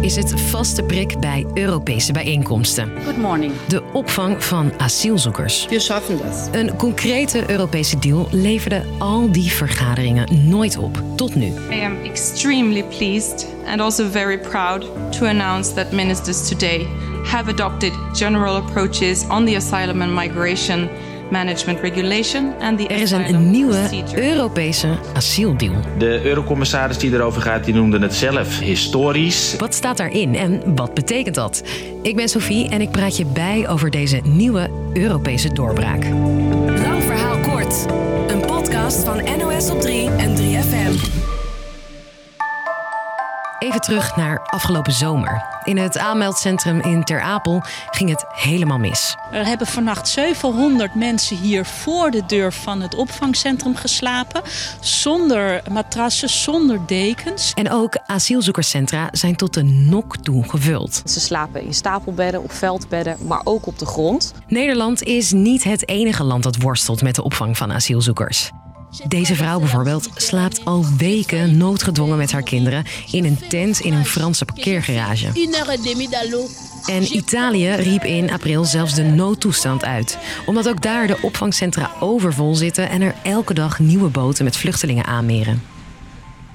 is het vaste prik bij Europese bijeenkomsten. Good morning. De opvang van asielzoekers. Wir schaffen das. Een concrete Europese deal leverde al die vergaderingen nooit op, tot nu. I am extremely pleased and also very proud to announce that ministers today have adopted general approaches on the asylum and migration management regulation and the Er is een nieuwe procedure. Europese asieldeal. De eurocommissaris die erover gaat, die noemde het zelf historisch. Wat staat daarin en wat betekent dat? Ik ben Sophie en ik praat je bij over deze nieuwe Europese doorbraak. Lang verhaal kort. Een podcast van NOS op 3 en 3FM. Even terug naar afgelopen zomer. In het aanmeldcentrum in Ter Apel ging het helemaal mis. Er hebben vannacht 700 mensen hier voor de deur van het opvangcentrum geslapen. Zonder matrassen, zonder dekens. En ook asielzoekerscentra zijn tot de nok toe gevuld. Ze slapen in stapelbedden, op veldbedden, maar ook op de grond. Nederland is niet het enige land dat worstelt met de opvang van asielzoekers. Deze vrouw bijvoorbeeld slaapt al weken noodgedwongen met haar kinderen in een tent in een Franse parkeergarage. En Italië riep in april zelfs de noodtoestand uit, omdat ook daar de opvangcentra overvol zitten en er elke dag nieuwe boten met vluchtelingen aanmeren.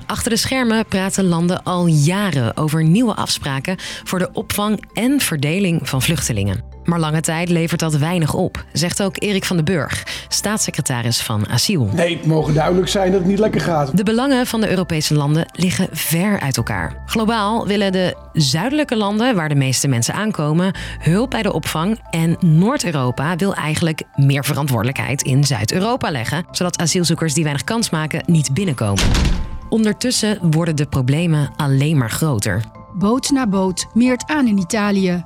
Achter de schermen praten landen al jaren over nieuwe afspraken voor de opvang en verdeling van vluchtelingen. Maar lange tijd levert dat weinig op, zegt ook Erik van den Burg, staatssecretaris van Asiel. Nee, het mogen duidelijk zijn dat het niet lekker gaat. De belangen van de Europese landen liggen ver uit elkaar. Globaal willen de zuidelijke landen, waar de meeste mensen aankomen, hulp bij de opvang. En Noord-Europa wil eigenlijk meer verantwoordelijkheid in Zuid-Europa leggen, zodat asielzoekers die weinig kans maken niet binnenkomen. Ondertussen worden de problemen alleen maar groter. Boot na boot meert aan in Italië.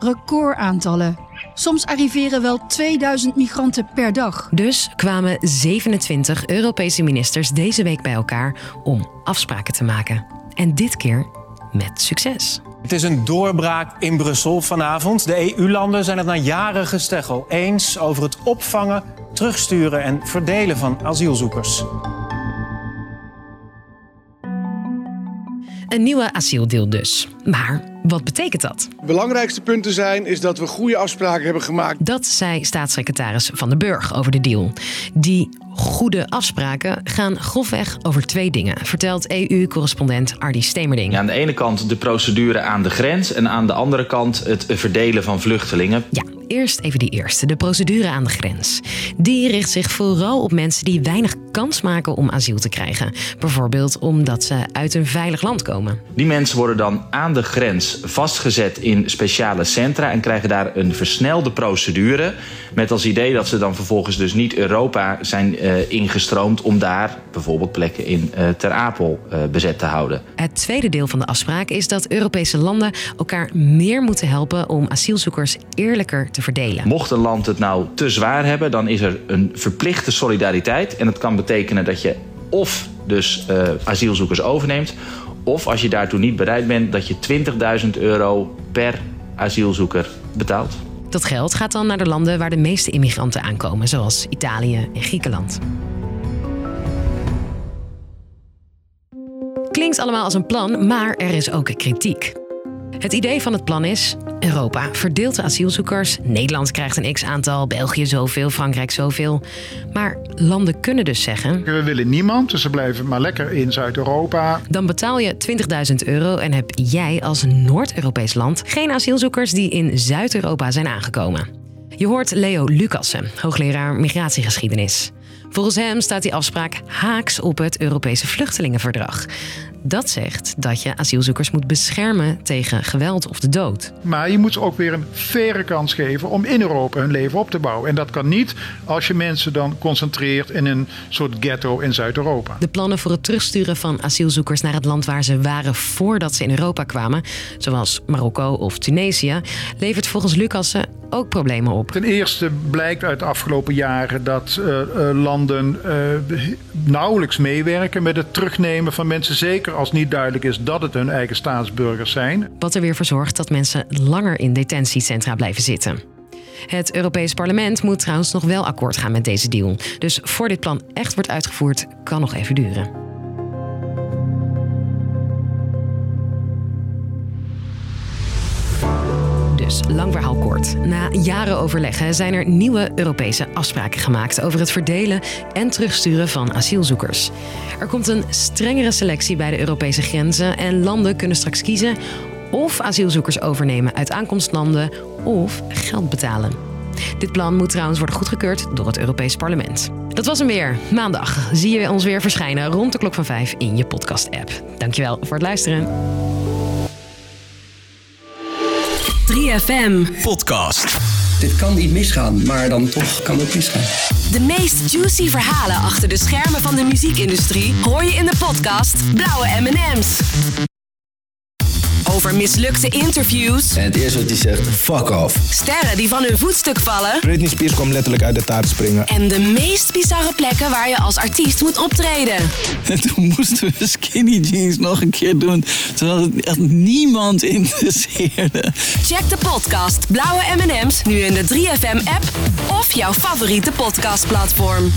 Recordaantallen. Soms arriveren wel 2000 migranten per dag. Dus kwamen 27 Europese ministers deze week bij elkaar om afspraken te maken. En dit keer met succes. Het is een doorbraak in Brussel vanavond. De EU-landen zijn het na jaren gesteggel eens over het opvangen, terugsturen en verdelen van asielzoekers. Een nieuwe asieldeal dus. Maar wat betekent dat? De belangrijkste punten zijn is dat we goede afspraken hebben gemaakt. Dat zei staatssecretaris Van den Burg over de deal. Die goede afspraken gaan grofweg over twee dingen, vertelt EU-correspondent Ardi Stemerding. Ja, aan de ene kant de procedure aan de grens en aan de andere kant het verdelen van vluchtelingen. Ja, eerst even die eerste, de procedure aan de grens. Die richt zich vooral op mensen die weinig kans maken om asiel te krijgen. Bijvoorbeeld omdat ze uit een veilig land komen. Die mensen worden dan aan de grens vastgezet in speciale centra en krijgen daar een versnelde procedure. Met als idee dat ze dan vervolgens dus niet Europa zijn eh, ingestroomd om daar bijvoorbeeld plekken in eh, Ter Apel eh, bezet te houden. Het tweede deel van de afspraak is dat Europese landen elkaar meer moeten helpen om asielzoekers eerlijker te verdelen. Mocht een land het nou te zwaar hebben, dan is er een verplichte solidariteit. En dat kan betekenen dat je of dus eh, asielzoekers overneemt, of als je daartoe niet bereid bent, dat je 20.000 euro per asielzoeker betaalt. Dat geld gaat dan naar de landen waar de meeste immigranten aankomen, zoals Italië en Griekenland. Klinkt allemaal als een plan, maar er is ook kritiek. Het idee van het plan is: Europa verdeelt de asielzoekers. Nederland krijgt een x-aantal, België zoveel, Frankrijk zoveel. Maar landen kunnen dus zeggen: We willen niemand, dus ze blijven maar lekker in Zuid-Europa. dan betaal je 20.000 euro en heb jij als Noord-Europees land geen asielzoekers die in Zuid-Europa zijn aangekomen. Je hoort Leo Lucassen, hoogleraar migratiegeschiedenis. Volgens hem staat die afspraak haaks op het Europese vluchtelingenverdrag. Dat zegt dat je asielzoekers moet beschermen tegen geweld of de dood. Maar je moet ze ook weer een faire kans geven om in Europa hun leven op te bouwen. En dat kan niet als je mensen dan concentreert in een soort ghetto in Zuid-Europa. De plannen voor het terugsturen van asielzoekers naar het land waar ze waren voordat ze in Europa kwamen, zoals Marokko of Tunesië, levert volgens Lucassen ook problemen op. Ten eerste blijkt uit de afgelopen jaren dat eh, eh, landen eh, nauwelijks meewerken met het terugnemen van mensen. Als niet duidelijk is dat het hun eigen staatsburgers zijn. Wat er weer voor zorgt dat mensen langer in detentiecentra blijven zitten. Het Europees Parlement moet trouwens nog wel akkoord gaan met deze deal. Dus voor dit plan echt wordt uitgevoerd, kan nog even duren. Dus lang verhaal kort. Na jaren overleggen zijn er nieuwe Europese afspraken gemaakt over het verdelen en terugsturen van asielzoekers. Er komt een strengere selectie bij de Europese grenzen en landen kunnen straks kiezen of asielzoekers overnemen uit aankomstlanden of geld betalen. Dit plan moet trouwens worden goedgekeurd door het Europees Parlement. Dat was hem weer. Maandag zie je ons weer verschijnen rond de klok van 5 in je podcast-app. Dankjewel voor het luisteren. 3FM. Podcast. Dit kan niet misgaan, maar dan toch kan het misgaan. De meest juicy verhalen achter de schermen van de muziekindustrie hoor je in de podcast Blauwe M&M's. Over mislukte interviews. En het eerste wat hij zegt, fuck off. Sterren die van hun voetstuk vallen. Britney Spears kwam letterlijk uit de taart springen. En de meest bizarre plekken waar je als artiest moet optreden. En toen moesten we skinny jeans nog een keer doen. Terwijl het echt niemand interesseerde. Check de podcast Blauwe M&M's nu in de 3FM app of jouw favoriete podcastplatform.